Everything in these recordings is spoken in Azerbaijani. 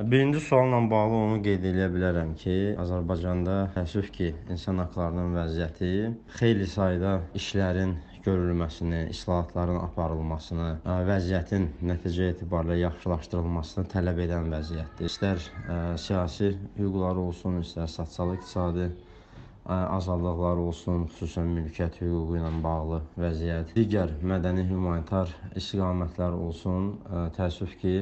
Birinci sualla bağlı onu qeyd edə bilərəm ki, Azərbaycanda təəssüf ki, insan hüquqlarının vəziyyəti xeyli sayda işlərin görülməsini, islahatların aparılmasını, vəziyyətin nəticə etibarilə yaxşılaşdırılmasını tələb edən vəziyyətdir. İstər ə, siyasi hüquqlar olsun, istər sosial-iqtisadi azadlıqlar olsun, xüsusən mülkiyyət hüququ ilə bağlı vəziyyət, digər mədəni humanitar istiqamətlər olsun, təəssüf ki,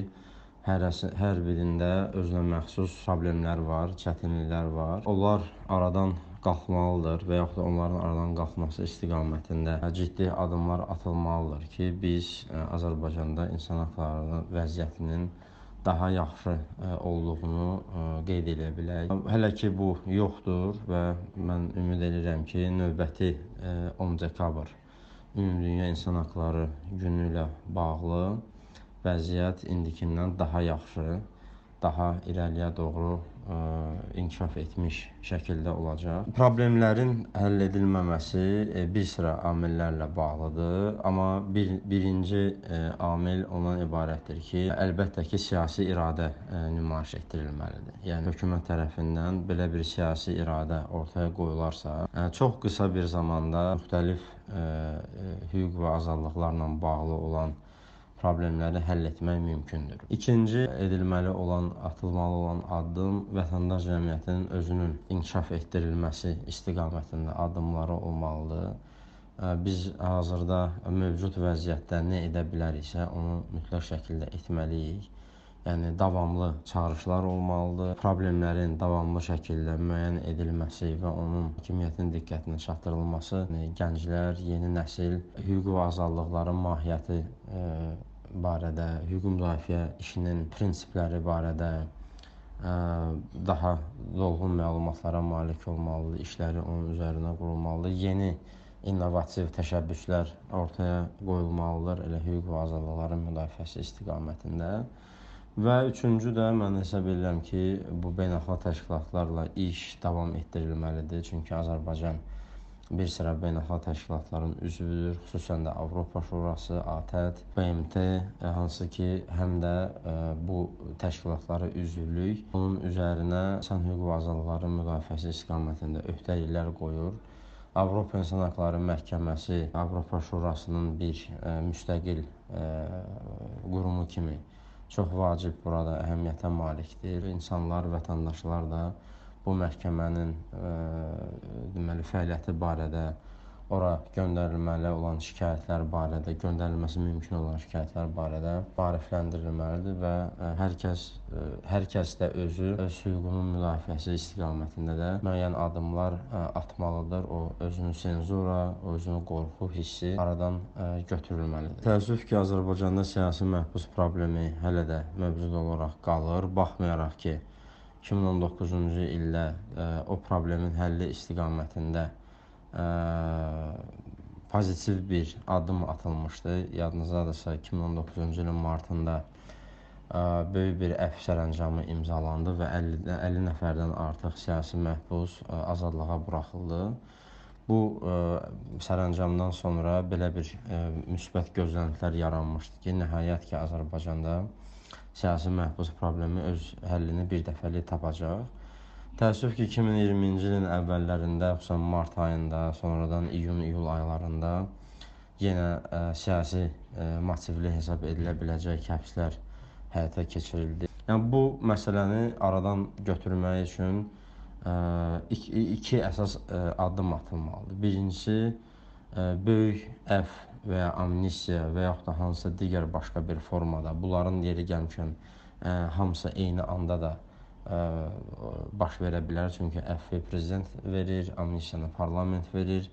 hərəsi, hər birində özünə məxsus problemlər var, çətinliklər var. Onlar aradan qalxmalıdır və yaxud da onların aradan qalxması istiqamətində ciddi addımlar atılmalıdır ki, biz Azərbaycanda insan hüquqları vəziyyətinin daha yaxşı e, olduğunu e, qeyd edə bilək. Hələ ki bu yoxdur və mən ümid edirəm ki, növbəti 10 e, dekabr Ümumdünya İnsan Hüquqları Günü ilə bağlı vəziyyət indikindən daha yaxşı, daha irəliyə doğru ə, inkişaf etmiş şəkildə olacaq. Problemlərin həll edilməməsi ə, bir sıra amillərlə bağlıdır, amma bir birinci ə, amil ondan ibarətdir ki, əlbəttə ki, siyasi iradə ə, nümayiş etdirilməlidir. Yəni hökumət tərəfindən belə bir siyasi iradə ortaya qoyularsa, ə, çox qısa bir zamanda müxtəlif ə, hüquq və azadlıqlarla bağlı olan problemləri həll etmək mümkündür. İkinci edilməli olan, atılmalı olan addım vətəndaş cəmiyyətinin özünün inkişaf etdirilməsi istiqamətində addımları olmalıdır. Biz hazırda mövcud vəziyyətdə nə edə biləriksə, onu mütləq şəkildə etməliyik. Yəni davamlı çağırışlar olmalıdır. Problemlərin davamlı şəkildə müəyyən edilməsi və onun hakimiyyətin diqqətinə çatdırılması, yəni gənclər, yeni nəsil hüquq və azadlıqların mahiyyəti e, barədə, hüquq müdafiə işinin prinsipləri barədə ə, daha dolğun məlumatlara malik olmalıdır, işləri onun üzərinə qurulmalıdır. Yeni innovativ təşəbbüslər ortaya qoyulmalıdır elə hüquq və azadlıqların müdafiəsi istiqamətində. Və üçüncü də mən hesab edirəm ki, bu beynəlxalq təşkilatlarla iş davam etdirilməlidir. Çünki Azərbaycan bir sıra beynəlxalq təşkilatların üzvüdür, xüsusən də Avropa Şurası, ATƏT, BMT, e, hansı ki, həm də e, bu təşkilatlara üzvlük bunun üzərinə insan hüquq və azadlıqların müdafiəsi istiqamətində öhdəliklər qoyur. Avropa İnsan Hüquqları Məhkəməsi Avropa Şurasının bir ə, e, müstəqil ə, qurumu kimi çox vacib burada əhəmiyyətə malikdir. İnsanlar, vətəndaşlar da bu məhkəmənin e, deməli fəaliyyəti barədə ora göndərilməli olan şikayətlər barədə, göndərilməsi mümkün olan şikayətlər barədə maarifləndirilməlidir və e, hər kəs e, hər kəs də özü öz hüququnun müdafiəsi istiqamətində də müəyyən addımlar atmalıdır. O özünü senzura, özünü qorxu hissi aradan götürülməlidir. Təəssüf ki, Azərbaycanda siyasi məhbus problemi hələ də mövcud olaraq qalır, baxmayaraq ki, 2019-cu ildə ə, e, o problemin həlli istiqamətində ə, e, pozitiv bir addım atılmışdı. Yadınızdadırsa 2019-cu ilin martında ə, e, böyük bir əfv sərəncamı imzalandı və 50, 50 nəfərdən artıq siyasi məhbus ə, azadlığa buraxıldı. Bu ə, sərəncamdan sonra belə bir ə, müsbət gözləntilər yaranmışdı ki, nəhayət ki, Azərbaycanda siyasi məhbus problemi öz həllini bir dəfəlik tapacaq. Təəssüf ki, 2020-ci ilin əvvəllərində, xüsusən mart ayında, sonradan iyun-iyul aylarında yenə ə, siyasi ə, motivli hesab edilə biləcək həbslər həyata keçirildi. Yəni bu məsələni aradan götürmək üçün ə, iki, iki əsas ə, addım atılmalıdır. Birincisi ə, böyük əf və ya amnistiya və yaxud da hansısa digər başqa bir formada bunların yeri gəlmişən ə, hamısı eyni anda da ə, baş verə bilər. Çünki əfvi prezident verir, amnistiyanı parlament verir,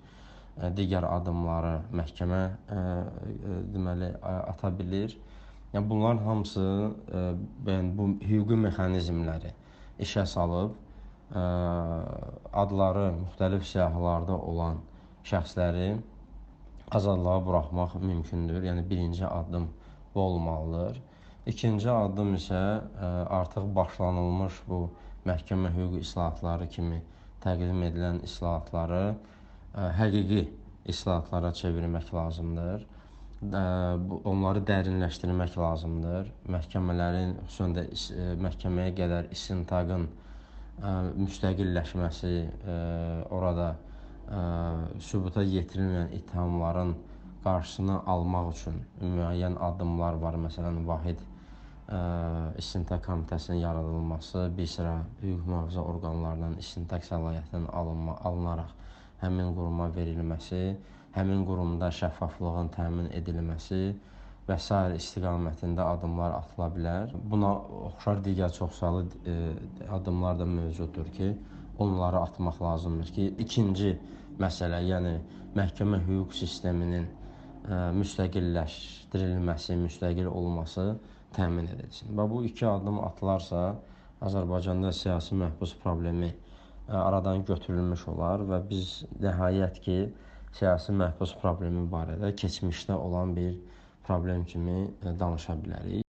ə, digər addımları məhkəmə ə, ə, deməli ata bilir. Yəni bunların hamısı ə, yəni bu hüquqi mexanizmləri işə salıb ə, adları müxtəlif siyahılarda olan şəxsləri azadlığa buraxmaq mümkündür. Yəni birinci addım bu olmalıdır. İkinci addım isə e, artıq başlanılmış bu məhkəmə hüquq islahatları kimi təqdim edilən islahatları e, həqiqi islahatlara çevirmək lazımdır. bu- onları dərinləşdirmək lazımdır. Məhkəmələrin, xüsusən də məhkəməyə qədər istintaqın müstəqilləşməsi, orada sübuta yetirilməyən ittihamların qarşısını almaq üçün müəyyən addımlar var. Məsələn, vahid ə, istintaq komitəsinin yaradılması, bir sıra hüquq mühafizə orqanlarından istintaq səlahiyyətinin alınma, alınaraq həmin quruma verilməsi, həmin qurumda şəffaflığın təmin edilməsi və s. istiqamətində addımlar atıla bilər. Buna oxşar digər çoxsaylı e, addımlar da mövcuddur ki, onları atmaq lazımdır ki, ikinci məsələ, yəni məhkəmə hüquq sisteminin ə, müstəqilləşdirilməsi, müstəqil olması təmin edilsin. Və bu iki addım atılarsa, Azərbaycanda siyasi məhbus problemi ə, aradan götürülmüş olar və biz nəhayət ki, siyasi məhbus problemi barədə keçmişdə olan bir problem kimi ə, danışa bilərik.